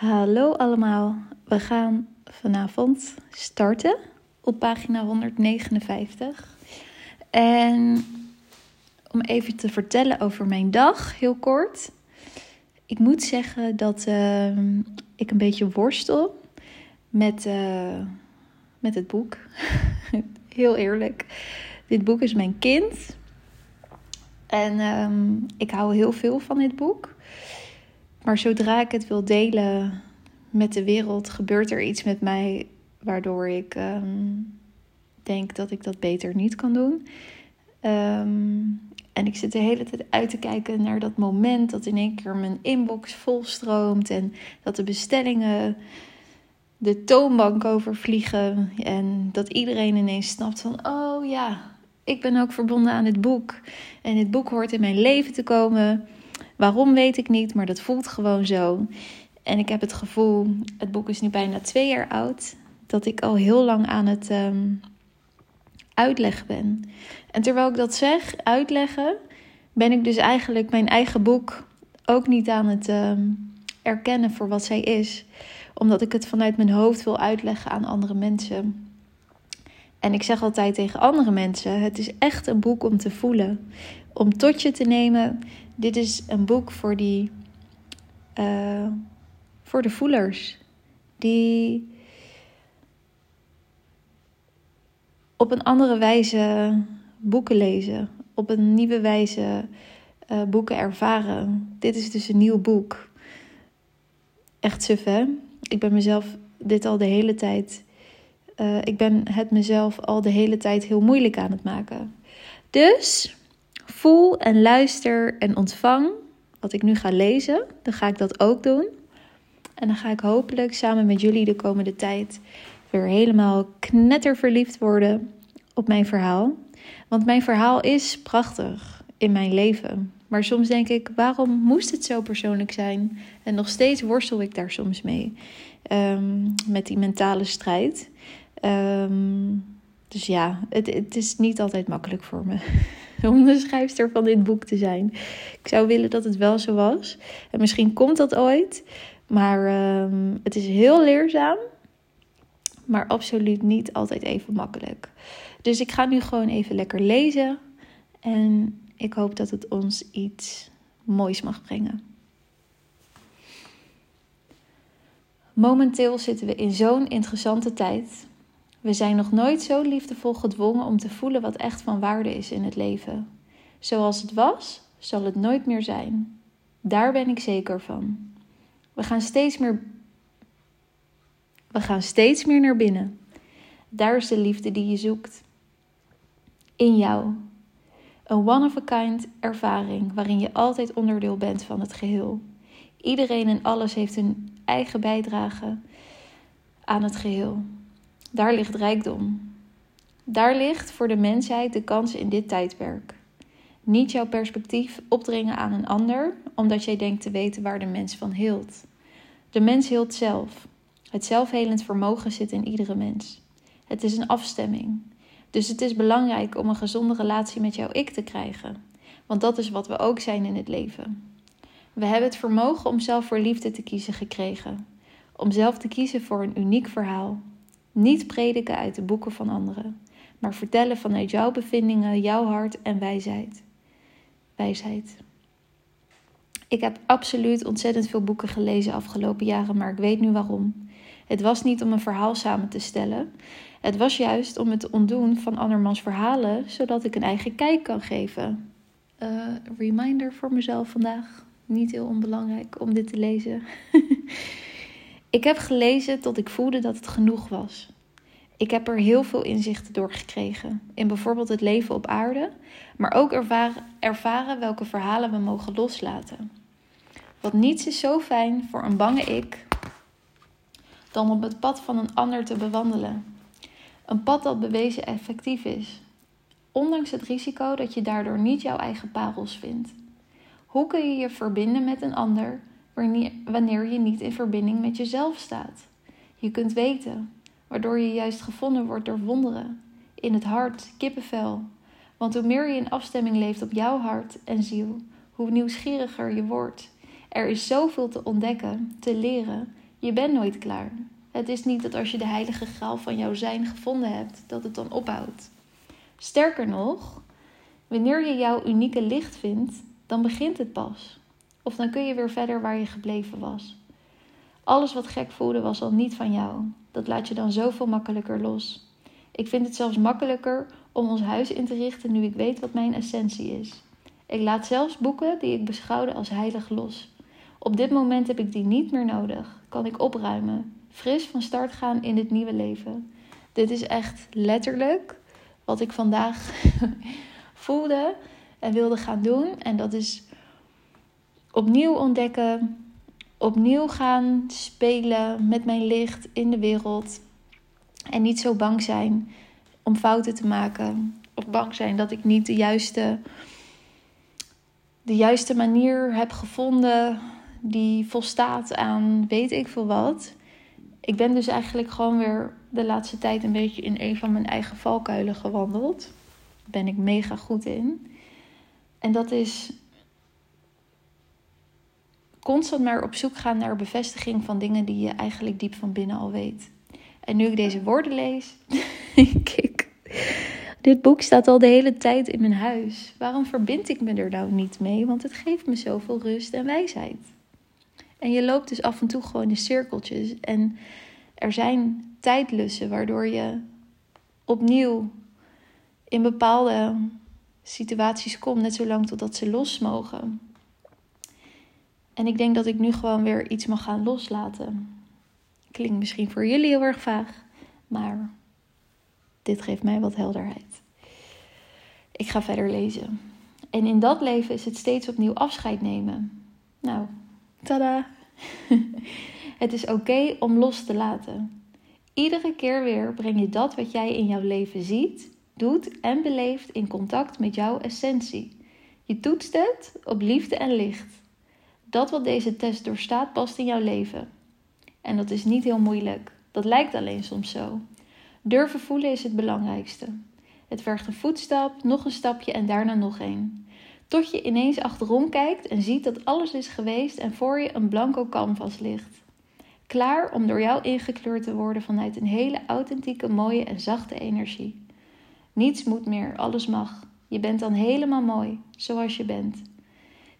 Hallo allemaal, we gaan vanavond starten op pagina 159. En om even te vertellen over mijn dag, heel kort. Ik moet zeggen dat uh, ik een beetje worstel met, uh, met het boek. heel eerlijk. Dit boek is mijn kind. En um, ik hou heel veel van dit boek. Maar zodra ik het wil delen met de wereld, gebeurt er iets met mij waardoor ik um, denk dat ik dat beter niet kan doen. Um, en ik zit de hele tijd uit te kijken naar dat moment dat in één keer mijn inbox volstroomt en dat de bestellingen de toonbank overvliegen en dat iedereen ineens snapt van oh ja, ik ben ook verbonden aan dit boek en dit boek hoort in mijn leven te komen. Waarom weet ik niet, maar dat voelt gewoon zo. En ik heb het gevoel, het boek is nu bijna twee jaar oud, dat ik al heel lang aan het um, uitleggen ben. En terwijl ik dat zeg, uitleggen, ben ik dus eigenlijk mijn eigen boek ook niet aan het um, erkennen voor wat zij is. Omdat ik het vanuit mijn hoofd wil uitleggen aan andere mensen. En ik zeg altijd tegen andere mensen: het is echt een boek om te voelen. Om tot je te nemen. Dit is een boek voor die. Uh, voor de voelers. Die op een andere wijze boeken lezen. Op een nieuwe wijze uh, boeken ervaren. Dit is dus een nieuw boek. Echt suf, hè? Ik ben mezelf dit al de hele tijd. Uh, ik ben het mezelf al de hele tijd heel moeilijk aan het maken. Dus voel en luister en ontvang wat ik nu ga lezen. Dan ga ik dat ook doen. En dan ga ik hopelijk samen met jullie de komende tijd weer helemaal knetterverliefd worden op mijn verhaal. Want mijn verhaal is prachtig in mijn leven. Maar soms denk ik, waarom moest het zo persoonlijk zijn? En nog steeds worstel ik daar soms mee. Um, met die mentale strijd. Um, dus ja, het, het is niet altijd makkelijk voor me om de schrijfster van dit boek te zijn. Ik zou willen dat het wel zo was. En misschien komt dat ooit. Maar um, het is heel leerzaam. Maar absoluut niet altijd even makkelijk. Dus ik ga nu gewoon even lekker lezen. En ik hoop dat het ons iets moois mag brengen. Momenteel zitten we in zo'n interessante tijd. We zijn nog nooit zo liefdevol gedwongen om te voelen wat echt van waarde is in het leven. Zoals het was, zal het nooit meer zijn. Daar ben ik zeker van. We gaan steeds meer. We gaan steeds meer naar binnen. Daar is de liefde die je zoekt. In jou. Een one-of-a-kind ervaring waarin je altijd onderdeel bent van het geheel. Iedereen en alles heeft een eigen bijdrage aan het geheel. Daar ligt rijkdom. Daar ligt voor de mensheid de kans in dit tijdperk. Niet jouw perspectief opdringen aan een ander, omdat jij denkt te weten waar de mens van hield. De mens hield zelf. Het zelfhelend vermogen zit in iedere mens. Het is een afstemming. Dus het is belangrijk om een gezonde relatie met jouw ik te krijgen. Want dat is wat we ook zijn in het leven. We hebben het vermogen om zelf voor liefde te kiezen gekregen. Om zelf te kiezen voor een uniek verhaal. Niet prediken uit de boeken van anderen, maar vertellen vanuit jouw bevindingen, jouw hart en wijsheid. Wijsheid. Ik heb absoluut ontzettend veel boeken gelezen afgelopen jaren, maar ik weet nu waarom. Het was niet om een verhaal samen te stellen. Het was juist om het te ontdoen van andermans verhalen, zodat ik een eigen kijk kan geven. Uh, reminder voor mezelf vandaag. Niet heel onbelangrijk om dit te lezen. ik heb gelezen tot ik voelde dat het genoeg was. Ik heb er heel veel inzichten door gekregen. In bijvoorbeeld het leven op aarde, maar ook ervaren, welke verhalen we mogen loslaten. Want niets is zo fijn voor een bange ik dan op het pad van een ander te bewandelen. Een pad dat bewezen effectief is, ondanks het risico dat je daardoor niet jouw eigen parels vindt. Hoe kun je je verbinden met een ander wanneer je niet in verbinding met jezelf staat? Je kunt weten, waardoor je juist gevonden wordt door wonderen, in het hart, kippenvel. Want hoe meer je in afstemming leeft op jouw hart en ziel, hoe nieuwsgieriger je wordt. Er is zoveel te ontdekken, te leren Je bent nooit klaar. Het is niet dat als je de heilige graal van jouw zijn gevonden hebt, dat het dan ophoudt. Sterker nog, wanneer je jouw unieke licht vindt, dan begint het pas. Of dan kun je weer verder waar je gebleven was. Alles wat gek voelde was al niet van jou. Dat laat je dan zoveel makkelijker los. Ik vind het zelfs makkelijker om ons huis in te richten nu ik weet wat mijn essentie is. Ik laat zelfs boeken die ik beschouwde als heilig los. Op dit moment heb ik die niet meer nodig. Kan ik opruimen, fris van start gaan in dit nieuwe leven. Dit is echt letterlijk wat ik vandaag voelde en wilde gaan doen. En dat is opnieuw ontdekken, opnieuw gaan spelen met mijn licht in de wereld. En niet zo bang zijn om fouten te maken. Of bang zijn dat ik niet de juiste, de juiste manier heb gevonden die volstaat aan weet ik veel wat. Ik ben dus eigenlijk gewoon weer de laatste tijd een beetje in een van mijn eigen valkuilen gewandeld. Daar ben ik mega goed in. En dat is constant maar op zoek gaan naar bevestiging van dingen die je eigenlijk diep van binnen al weet. En nu ik deze woorden lees, kijk, dit boek staat al de hele tijd in mijn huis. Waarom verbind ik me er nou niet mee? Want het geeft me zoveel rust en wijsheid. En je loopt dus af en toe gewoon in cirkeltjes. En er zijn tijdlussen waardoor je opnieuw in bepaalde situaties komt, net zolang totdat ze los mogen. En ik denk dat ik nu gewoon weer iets mag gaan loslaten. Klinkt misschien voor jullie heel erg vaag, maar dit geeft mij wat helderheid. Ik ga verder lezen. En in dat leven is het steeds opnieuw afscheid nemen. Nou, tada! het is oké om los te laten. Iedere keer weer breng je dat wat jij in jouw leven ziet, doet en beleeft in contact met jouw essentie. Je toetst het op liefde en licht. Dat wat deze test doorstaat past in jouw leven. En dat is niet heel moeilijk. Dat lijkt alleen soms zo. Durven voelen is het belangrijkste. Het vergt een voetstap, nog een stapje en daarna nog een. Tot je ineens achterom kijkt en ziet dat alles is geweest en voor je een blanco canvas ligt. Klaar om door jou ingekleurd te worden vanuit een hele authentieke, mooie en zachte energie. Niets moet meer, alles mag. Je bent dan helemaal mooi, zoals je bent.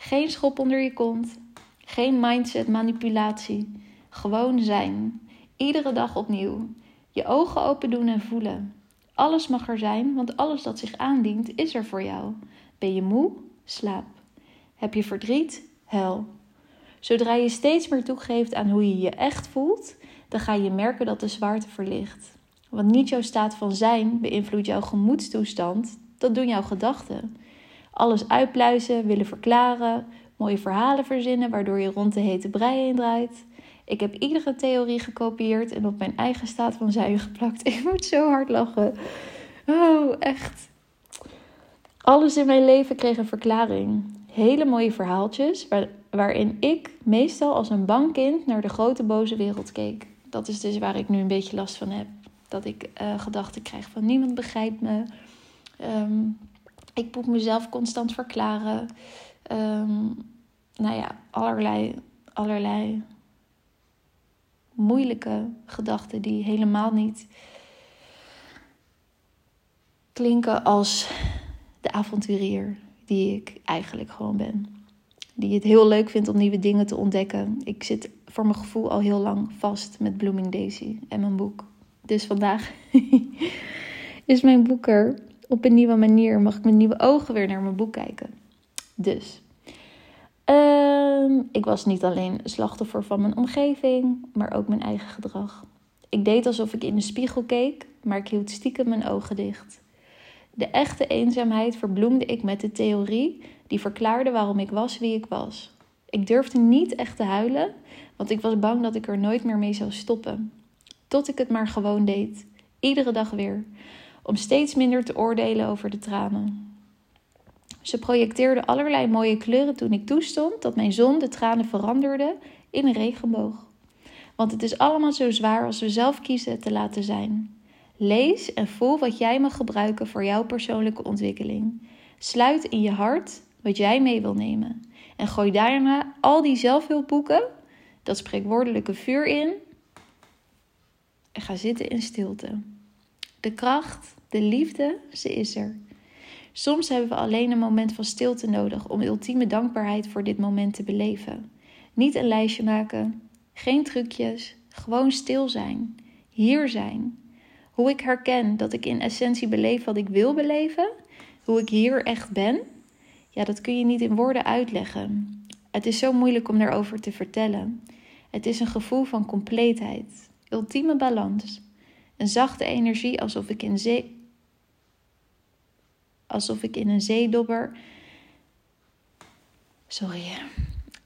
Geen schop onder je kont, geen mindset manipulatie. Gewoon zijn. Iedere dag opnieuw. Je ogen open doen en voelen. Alles mag er zijn, want alles dat zich aandient is er voor jou. Ben je moe? Slaap. Heb je verdriet? Hel. Zodra je steeds meer toegeeft aan hoe je je echt voelt, dan ga je merken dat de zwaarte verlicht. Want niet jouw staat van zijn beïnvloedt jouw gemoedstoestand, dat doen jouw gedachten. Alles uitpluizen, willen verklaren, mooie verhalen verzinnen waardoor je rond de hete brei heen draait. Ik heb iedere theorie gekopieerd en op mijn eigen staat van zijn geplakt. Ik moet zo hard lachen. Oh, echt. Alles in mijn leven kreeg een verklaring. Hele mooie verhaaltjes waarin ik meestal als een bang kind naar de grote boze wereld keek. Dat is dus waar ik nu een beetje last van heb. Dat ik uh, gedachten krijg van niemand begrijpt me. Ehm, ik moet mezelf constant verklaren. Um, nou ja, allerlei, allerlei moeilijke gedachten die helemaal niet klinken als de avonturier die ik eigenlijk gewoon ben. Die het heel leuk vindt om nieuwe dingen te ontdekken. Ik zit voor mijn gevoel al heel lang vast met Blooming Daisy en mijn boek. Dus vandaag is mijn boek er. Op een nieuwe manier mag ik met nieuwe ogen weer naar mijn boek kijken. Dus Ehm, ik was niet alleen slachtoffer van mijn omgeving, maar ook mijn eigen gedrag. Ik deed alsof ik in de spiegel keek, maar ik hield stiekem mijn ogen dicht. De echte eenzaamheid verbloemde ik met de theorie die verklaarde waarom ik was wie ik was. Ik durfde niet echt te huilen, want ik was bang dat ik er nooit meer mee zou stoppen. Tot ik het maar gewoon deed, iedere dag weer, om steeds minder te oordelen over de tranen. Ze projecteerde allerlei mooie kleuren toen ik toestond dat mijn zon de tranen veranderde in een regenboog. Want het is allemaal zo zwaar als we zelf kiezen te laten zijn. Lees en voel wat jij mag gebruiken voor jouw persoonlijke ontwikkeling. Sluit in je hart wat jij mee wil nemen. En gooi daarna al die zelfhulpboeken dat spreekwoordelijke vuur in en ga zitten in stilte. De kracht, de liefde, ze is er. Soms hebben we alleen een moment van stilte nodig om ultieme dankbaarheid voor dit moment te beleven. Niet een lijstje maken, geen trucjes, gewoon stil zijn, hier zijn. Hoe ik herken dat ik in essentie beleef wat ik wil beleven, hoe ik hier echt ben, ja, dat kun je niet in woorden uitleggen. Het is zo moeilijk om daarover te vertellen. Het is een gevoel van compleetheid, ultieme balans, een zachte energie alsof ik in zee alsof ik in een zeedobber. Sorry.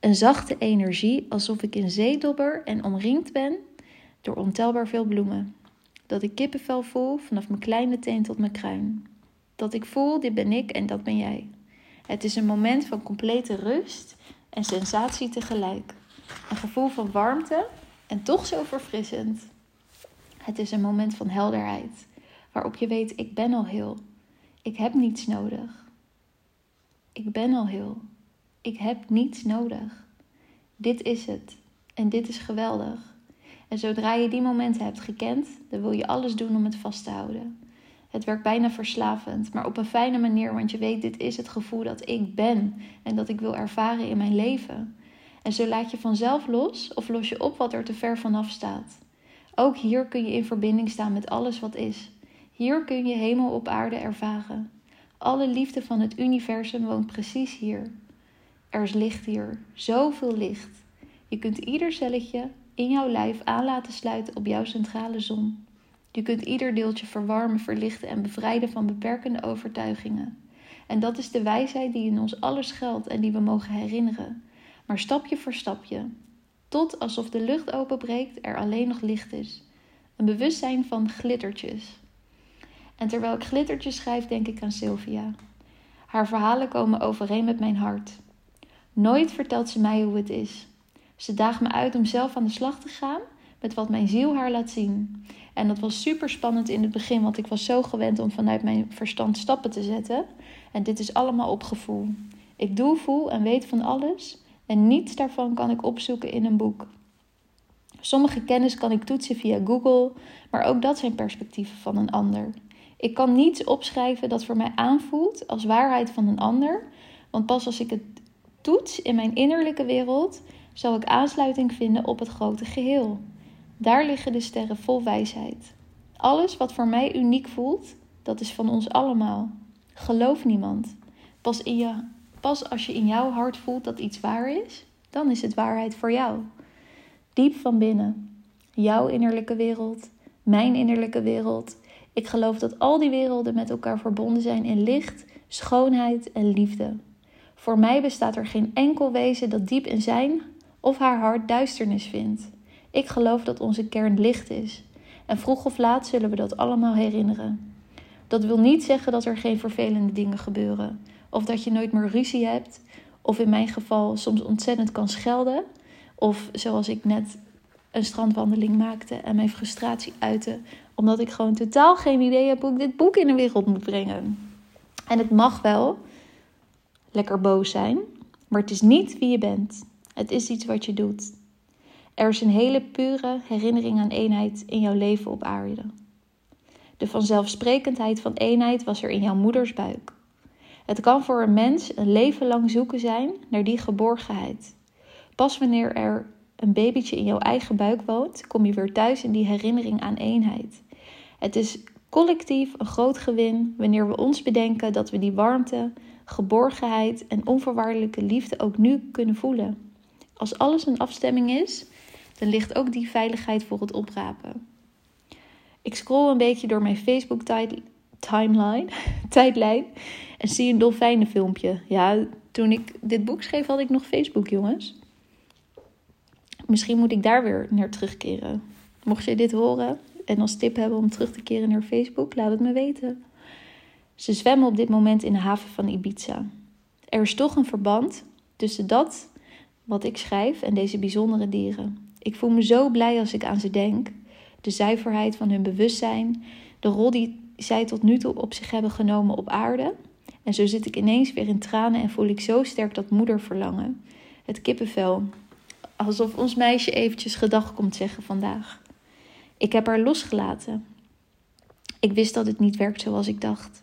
Een zachte energie alsof ik in zeedobber en omringd ben door ontelbaar veel bloemen. Dat ik kippenvel voel vanaf mijn kleine teen tot mijn kruin. Dat ik voel, dit ben ik en dat ben jij. Het is een moment van complete rust en sensatie tegelijk. Een gevoel van warmte en toch zo verfrissend. Het is een moment van helderheid, waarop je weet: ik ben al heel. Ik heb niets nodig. Ik ben al heel. Ik heb niets nodig. Dit is het. En dit is geweldig. En zodra je die momenten hebt gekend, dan wil je alles doen om het vast te houden. Het werkt bijna verslavend, maar op een fijne manier, want je weet, dit is het gevoel dat ik ben en dat ik wil ervaren in mijn leven. En zo laat je vanzelf los of los je op wat er te ver vanaf staat. Ook hier kun je in verbinding staan met alles wat is. Hier kun je hemel op aarde ervaren. Alle liefde van het universum woont precies hier. Er is licht hier, zoveel licht. Je kunt ieder celletje in jouw lijf aan laten sluiten op jouw centrale zon. Je kunt ieder deeltje verwarmen, verlichten en bevrijden van beperkende overtuigingen. En dat is de wijsheid die in ons alles geldt en die we mogen herinneren. Maar stapje voor stapje, tot alsof de lucht openbreekt, er alleen nog licht is. Een bewustzijn van glittertjes. En terwijl ik glittertjes schrijf, denk ik aan Sylvia. Haar verhalen komen overeen met mijn hart. Nooit vertelt ze mij hoe het is. Ze daagt me uit om zelf aan de slag te gaan met wat mijn ziel haar laat zien. En dat was super spannend in het begin, want ik was zo gewend om vanuit mijn verstand stappen te zetten. En dit is allemaal op gevoel. Ik doe, voel en weet van alles. En niets daarvan kan ik opzoeken in een boek. Sommige kennis kan ik toetsen via Google, maar ook dat zijn perspectieven van een ander. Ik kan niets opschrijven dat voor mij aanvoelt als waarheid van een ander, want pas als ik het toets in mijn innerlijke wereld, zal ik aansluiting vinden op het grote geheel. Daar liggen de sterren vol wijsheid. Alles wat voor mij uniek voelt, dat is van ons allemaal. Geloof niemand. Pas, in je, pas als je in jouw hart voelt dat iets waar is, dan is het waarheid voor jou. Diep van binnen. Jouw innerlijke wereld, mijn innerlijke wereld. Ik geloof dat al die werelden met elkaar verbonden zijn in licht, schoonheid en liefde. Voor mij bestaat er geen enkel wezen dat diep in zijn of haar hart duisternis vindt. Ik geloof dat onze kern licht is. En vroeg of laat zullen we dat allemaal herinneren. Dat wil niet zeggen dat er geen vervelende dingen gebeuren. Of dat je nooit meer ruzie hebt. Of in mijn geval soms ontzettend kan schelden. Of zoals ik net een strandwandeling maakte en mijn frustratie uitte. Omdat ik gewoon totaal geen idee heb hoe ik dit boek in de wereld moet brengen. En het mag wel lekker boos zijn. Maar het is niet wie je bent. Het is iets wat je doet. Er is een hele pure herinnering aan eenheid in jouw leven op aarde. De vanzelfsprekendheid van eenheid was er in jouw moeders buik. Het kan voor een mens een leven lang zoeken zijn naar die geborgenheid. Pas wanneer er een babytje in jouw eigen buik woont, kom je weer thuis in die herinnering aan eenheid. Het is collectief een groot gewin wanneer we ons bedenken dat we die warmte, geborgenheid en onvoorwaardelijke liefde ook nu kunnen voelen. Als alles een afstemming is, dan ligt ook die veiligheid voor het oprapen. Ik scroll een beetje door mijn Facebook timeline, tijdlijn en zie een dolfijnenfilmpje. Ja, toen ik dit boek schreef had ik nog Facebook, jongens. Misschien moet ik daar weer naar terugkeren. Mocht je dit horen en als tip hebben om terug te keren naar Facebook, laat het me weten. Ze zwemmen op dit moment in de haven van Ibiza. Er is toch een verband tussen dat wat ik schrijf en deze bijzondere dieren. Ik voel me zo blij als ik aan ze denk. De zuiverheid van hun bewustzijn, de rol die zij tot nu toe op zich hebben genomen op aarde. En zo zit ik ineens weer in tranen en voel ik zo sterk dat moederverlangen. Het kippenvel. Alsof ons meisje eventjes gedag komt zeggen vandaag. Ik heb haar losgelaten. Ik wist dat het niet werkt zoals ik dacht.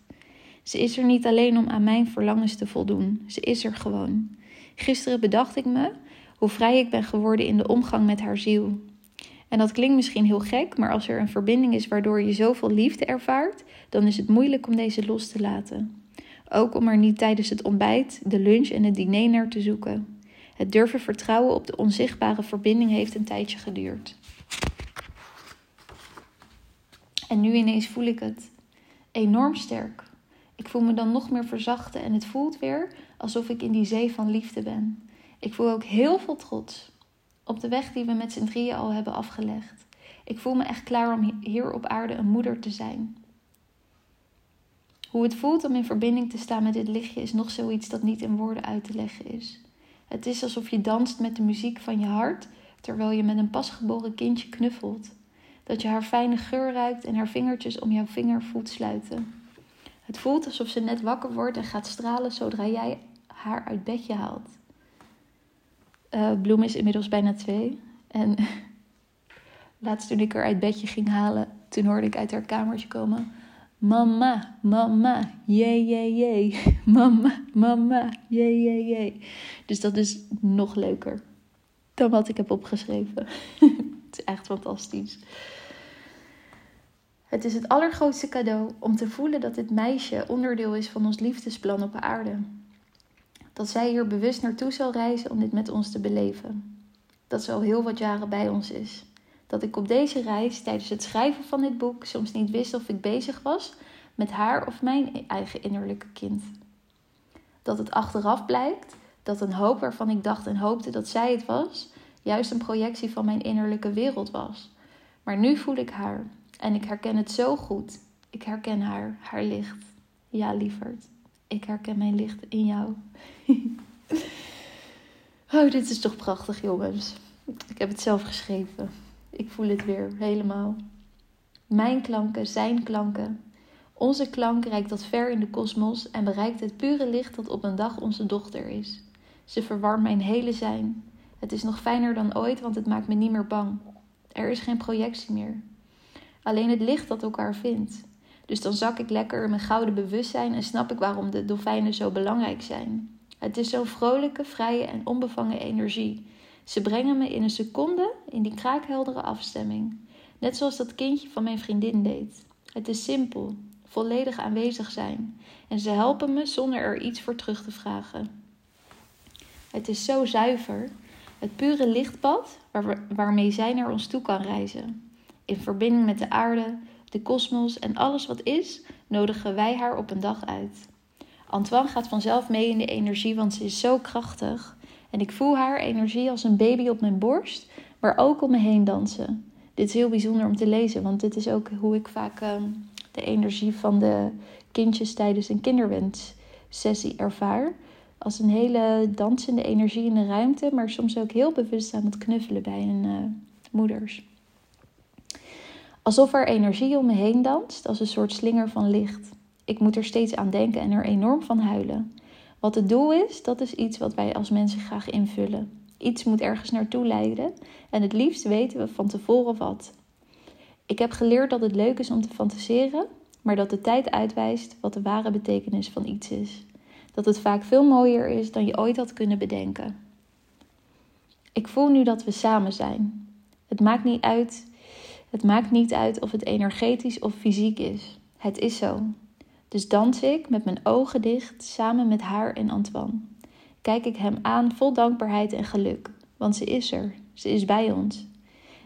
Ze is er niet alleen om aan mijn verlangens te voldoen. Ze is er gewoon. Gisteren bedacht ik me hoe vrij ik ben geworden in de omgang met haar ziel. En dat klinkt misschien heel gek, maar als er een verbinding is waardoor je zoveel liefde ervaart, dan is het moeilijk om deze los te laten. Ook om er niet tijdens het ontbijt, de lunch en het diner naar te zoeken. Het durven vertrouwen op de onzichtbare verbinding heeft een tijdje geduurd. En nu ineens voel ik het enorm sterk. Ik voel me dan nog meer verzachten en het voelt weer alsof ik in die zee van liefde ben. Ik voel ook heel veel trots op de weg die we met z'n drieën al hebben afgelegd. Ik voel me echt klaar om hier op aarde een moeder te zijn. Hoe het voelt om in verbinding te staan met dit lichtje is nog zoiets dat niet in woorden uit te leggen is. Het is alsof je danst met de muziek van je hart terwijl je met een pasgeboren kindje knuffelt. Dat je haar fijne geur ruikt en haar vingertjes om jouw vinger voelt sluiten. Het voelt alsof ze net wakker wordt en gaat stralen zodra jij haar uit bedje haalt. Uh, Bloem is inmiddels bijna twee. En laatst toen ik haar uit bedje ging halen, toen hoorde ik uit haar kamertje komen. Mama, mama, jee, jee, jee. Mama, mama, jee, jee, jee. Dus dat is nog leuker dan wat ik heb opgeschreven. het is echt fantastisch. Het is het allergrootste cadeau om te voelen dat dit meisje onderdeel is van ons liefdesplan op aarde. Dat zij hier bewust naartoe zal reizen om dit met ons te beleven. Dat ze al heel wat jaren bij ons is. Dat ik op deze reis tijdens het schrijven van dit boek soms niet wist of ik bezig was met haar of mijn eigen innerlijke kind. Dat het achteraf blijkt dat een hoop waarvan ik dacht en hoopte dat zij het was, juist een projectie van mijn innerlijke wereld was. Maar nu voel ik haar en ik herken het zo goed. Ik herken haar, haar licht. Ja, lieverd, ik herken mijn licht in jou. oh, dit is toch prachtig, jongens. Ik heb het zelf geschreven. Ik voel het weer helemaal. Mijn klanken, zijn klanken. Onze klank reikt tot ver in de kosmos en bereikt het pure licht dat op een dag onze dochter is. Ze verwarmt mijn hele zijn. Het is nog fijner dan ooit, want het maakt me niet meer bang. Er is geen projectie meer. Alleen het licht dat elkaar vindt. Dus dan zak ik lekker in mijn gouden bewustzijn en snap ik waarom de dolfijnen zo belangrijk zijn. Het is zo'n vrolijke, vrije en onbevangen energie. Ze brengen me in een seconde in die kraakheldere afstemming. Net zoals dat kindje van mijn vriendin deed. Het is simpel, volledig aanwezig zijn. En ze helpen me zonder er iets voor terug te vragen. Het is zo zuiver. Het pure lichtpad waar waarmee zij naar ons toe kan reizen. In verbinding met de aarde, de kosmos en alles wat is, nodigen wij haar op een dag uit. Antoine gaat vanzelf mee in de energie, want ze is zo krachtig. En ik voel haar energie als een baby op mijn borst, maar ook om me heen dansen. Dit is heel bijzonder om te lezen, want dit is ook hoe ik vaak uh, de energie van de kindjes tijdens een kinderwenssessie ervaar. Als een hele dansende energie in de ruimte, maar soms ook heel bewust aan het knuffelen bij hun uh, moeders. Alsof er energie om me heen danst, als een soort slinger van licht. Ik moet er steeds aan denken en er enorm van huilen. Wat het doel is, dat is iets wat wij als mensen graag invullen. Iets moet ergens naartoe leiden en het liefst weten we van tevoren wat. Ik heb geleerd dat het leuk is om te fantaseren, maar dat de tijd uitwijst wat de ware betekenis van iets is. Dat het vaak veel mooier is dan je ooit had kunnen bedenken. Ik voel nu dat we samen zijn. Het maakt niet uit het maakt niet uit of het energetisch of fysiek is. Het is zo. Dus dans ik met mijn ogen dicht samen met haar en Antoine. Kijk ik hem aan vol dankbaarheid en geluk, want ze is er. Ze is bij ons.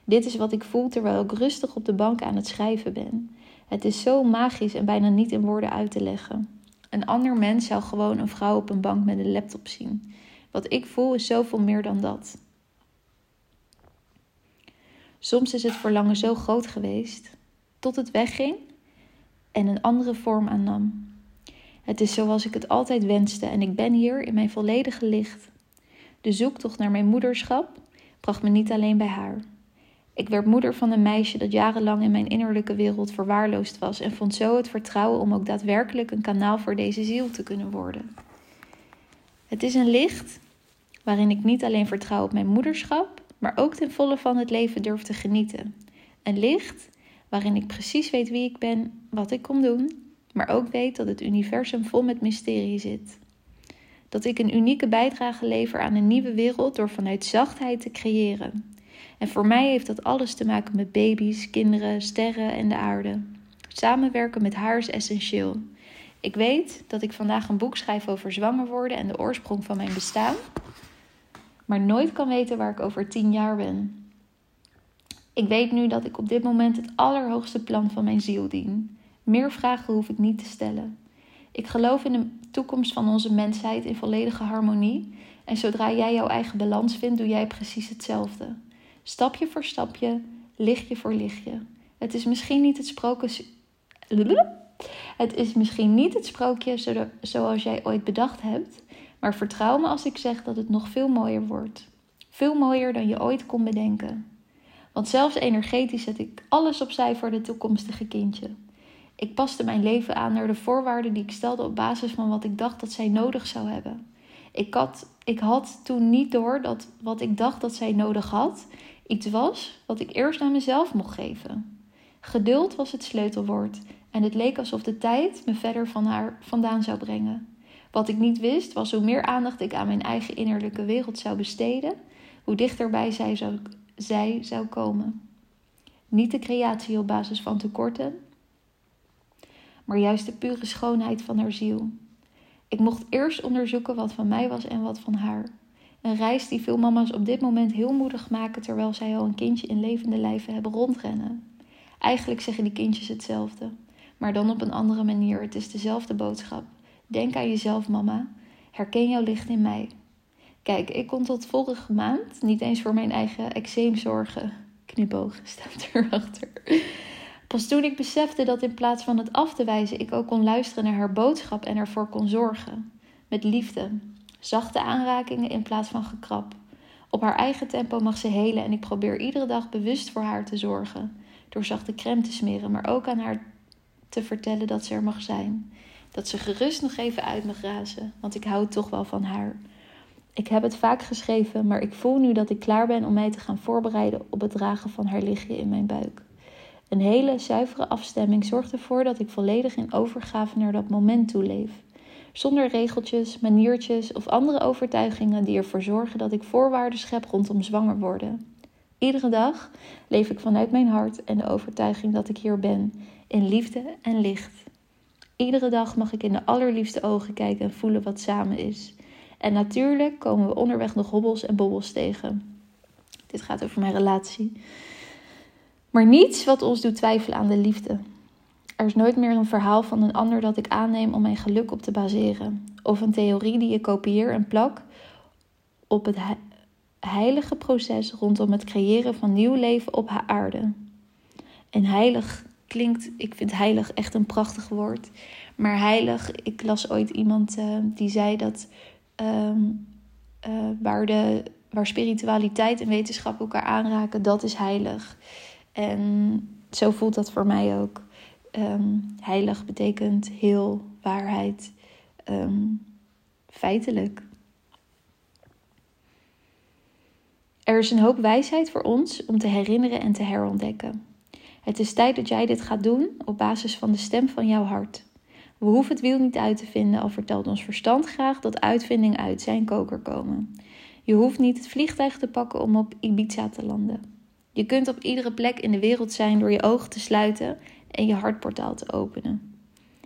Dit is wat ik voel terwijl ik rustig op de bank aan het schrijven ben. Het is zo magisch en bijna niet in woorden uit te leggen. Een ander mens zou gewoon een vrouw op een bank met een laptop zien. Wat ik voel is zoveel meer dan dat. Soms is het verlangen zo groot geweest, tot het wegging en een andere vorm aannam. Het is zoals ik het altijd wenste en ik ben hier in mijn volledige licht. De zoektocht naar mijn moederschap bracht me niet alleen bij haar. Ik werd moeder van een meisje dat jarenlang in mijn innerlijke wereld verwaarloosd was en vond zo het vertrouwen om ook daadwerkelijk een kanaal voor deze ziel te kunnen worden. Het is een licht waarin ik niet alleen vertrouw op mijn moederschap, maar ook ten volle van het leven durf te genieten. Een licht waarin ik precies weet wie ik ben, wat ik kom doen, maar ook weet dat het universum vol met mysterie zit. Dat ik een unieke bijdrage lever aan een nieuwe wereld door vanuit zachtheid te creëren. En voor mij heeft dat alles te maken met baby's, kinderen, sterren en de aarde. Samenwerken met haar is essentieel. Ik weet dat ik vandaag een boek schrijf over zwanger worden en de oorsprong van mijn bestaan, maar nooit kan weten waar ik over tien jaar ben. Ik weet nu dat ik op dit moment het allerhoogste plan van mijn ziel dien. Meer vragen hoef ik niet te stellen. Ik geloof in de toekomst van onze mensheid in volledige harmonie. En zodra jij jouw eigen balans vindt, doe jij precies hetzelfde. Stapje voor stapje, lichtje voor lichtje. Het is misschien niet het sprookje. Het is misschien niet het sprookje zoals jij ooit bedacht hebt, maar vertrouw me als ik zeg dat het nog veel mooier wordt. Veel mooier dan je ooit kon bedenken. Want zelfs energetisch zet ik alles opzij voor de toekomstige kindje. Ik paste mijn leven aan naar de voorwaarden die ik stelde op basis van wat ik dacht dat zij nodig zou hebben. Ik had, ik had toen niet door dat wat ik dacht dat zij nodig had, iets was wat ik eerst aan mezelf mocht geven. Geduld was het sleutelwoord en het leek alsof de tijd me verder van haar vandaan zou brengen. Wat ik niet wist was hoe meer aandacht ik aan mijn eigen innerlijke wereld zou besteden, hoe dichterbij zij zou, zij zou komen. Niet de creatie op basis van tekorten, maar juist de pure schoonheid van haar ziel. Ik mocht eerst onderzoeken wat van mij was en wat van haar. Een reis die veel mama's op dit moment heel moedig maken terwijl zij al een kindje in levende lijven hebben rondrennen. Eigenlijk zeggen die kindjes hetzelfde, maar dan op een andere manier. Het is dezelfde boodschap. Denk aan jezelf, mama. Herken jouw licht in mij. Kijk, ik kon tot vorige maand niet eens voor mijn eigen eczeem zorgen. Knipoog staat erachter. Pas toen ik besefte dat in plaats van het af te wijzen, ik ook kon luisteren naar haar boodschap en ervoor kon zorgen. Met liefde. Zachte aanrakingen in plaats van gekrap. Op haar eigen tempo mag ze helen en ik probeer iedere dag bewust voor haar te zorgen. Door zachte crème te smeren, maar ook aan haar te vertellen dat ze er mag zijn. Dat ze gerust nog even uit mag razen, want ik hou toch wel van haar. Ik heb het vaak geschreven, maar ik voel nu dat ik klaar ben om mij te gaan voorbereiden op het dragen van haar lichtje in mijn buik. Een hele zuivere afstemming zorgt ervoor dat ik volledig in overgave naar dat moment toe leef. Zonder regeltjes, maniertjes of andere overtuigingen die ervoor zorgen dat ik voorwaarden schep rondom zwanger worden. Iedere dag leef ik vanuit mijn hart en de overtuiging dat ik hier ben, in liefde en licht. Iedere dag mag ik in de allerliefste ogen kijken en voelen wat samen is. En natuurlijk komen we onderweg nog hobbels en bobbels tegen. Dit gaat over mijn relatie. Maar niets wat ons doet twijfelen aan de liefde. Er is nooit meer een verhaal van een ander dat ik aanneem om mijn geluk op te baseren. Of een theorie die ik kopieer en plak op het heilige proces rondom het creëren van nieuw leven op haar aarde. En heilig klinkt, ik vind heilig echt een prachtig woord. Maar heilig, ik las ooit iemand uh, die zei dat um, uh, waar, de, waar spiritualiteit en wetenschap elkaar aanraken, dat is heilig. En zo voelt dat voor mij ook. Um, heilig betekent heel, waarheid, um, feitelijk. Er is een hoop wijsheid voor ons om te herinneren en te herontdekken. Het is tijd dat jij dit gaat doen op basis van de stem van jouw hart. We hoeven het wiel niet uit te vinden, al vertelt ons verstand graag dat uitvindingen uit zijn koker komen. Je hoeft niet het vliegtuig te pakken om op Ibiza te landen. Je kunt op iedere plek in de wereld zijn door je ogen te sluiten en je hartportaal te openen.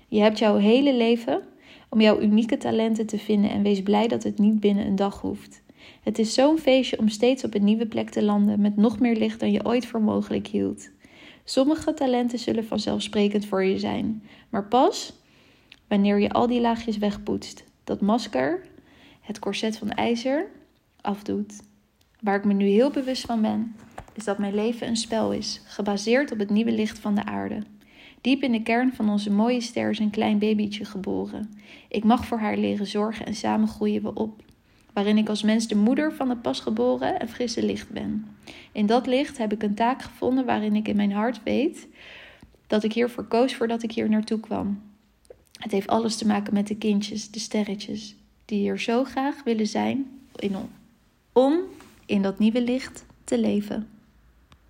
Je hebt jouw hele leven om jouw unieke talenten te vinden en wees blij dat het niet binnen een dag hoeft. Het is zo'n feestje om steeds op een nieuwe plek te landen met nog meer licht dan je ooit voor mogelijk hield. Sommige talenten zullen vanzelfsprekend voor je zijn, maar pas wanneer je al die laagjes wegpoetst, dat masker, het korset van ijzer, afdoet. Waar ik me nu heel bewust van ben, is dat mijn leven een spel is, gebaseerd op het nieuwe licht van de aarde. Diep in de kern van onze mooie ster is een klein babytje geboren. Ik mag voor haar leren zorgen en samen groeien we op. Waarin ik als mens de moeder van het pasgeboren en frisse licht ben. In dat licht heb ik een taak gevonden waarin ik in mijn hart weet dat ik hiervoor koos voordat ik hier naartoe kwam. Het heeft alles te maken met de kindjes, de sterretjes, die hier zo graag willen zijn in, om in dat nieuwe licht te leven.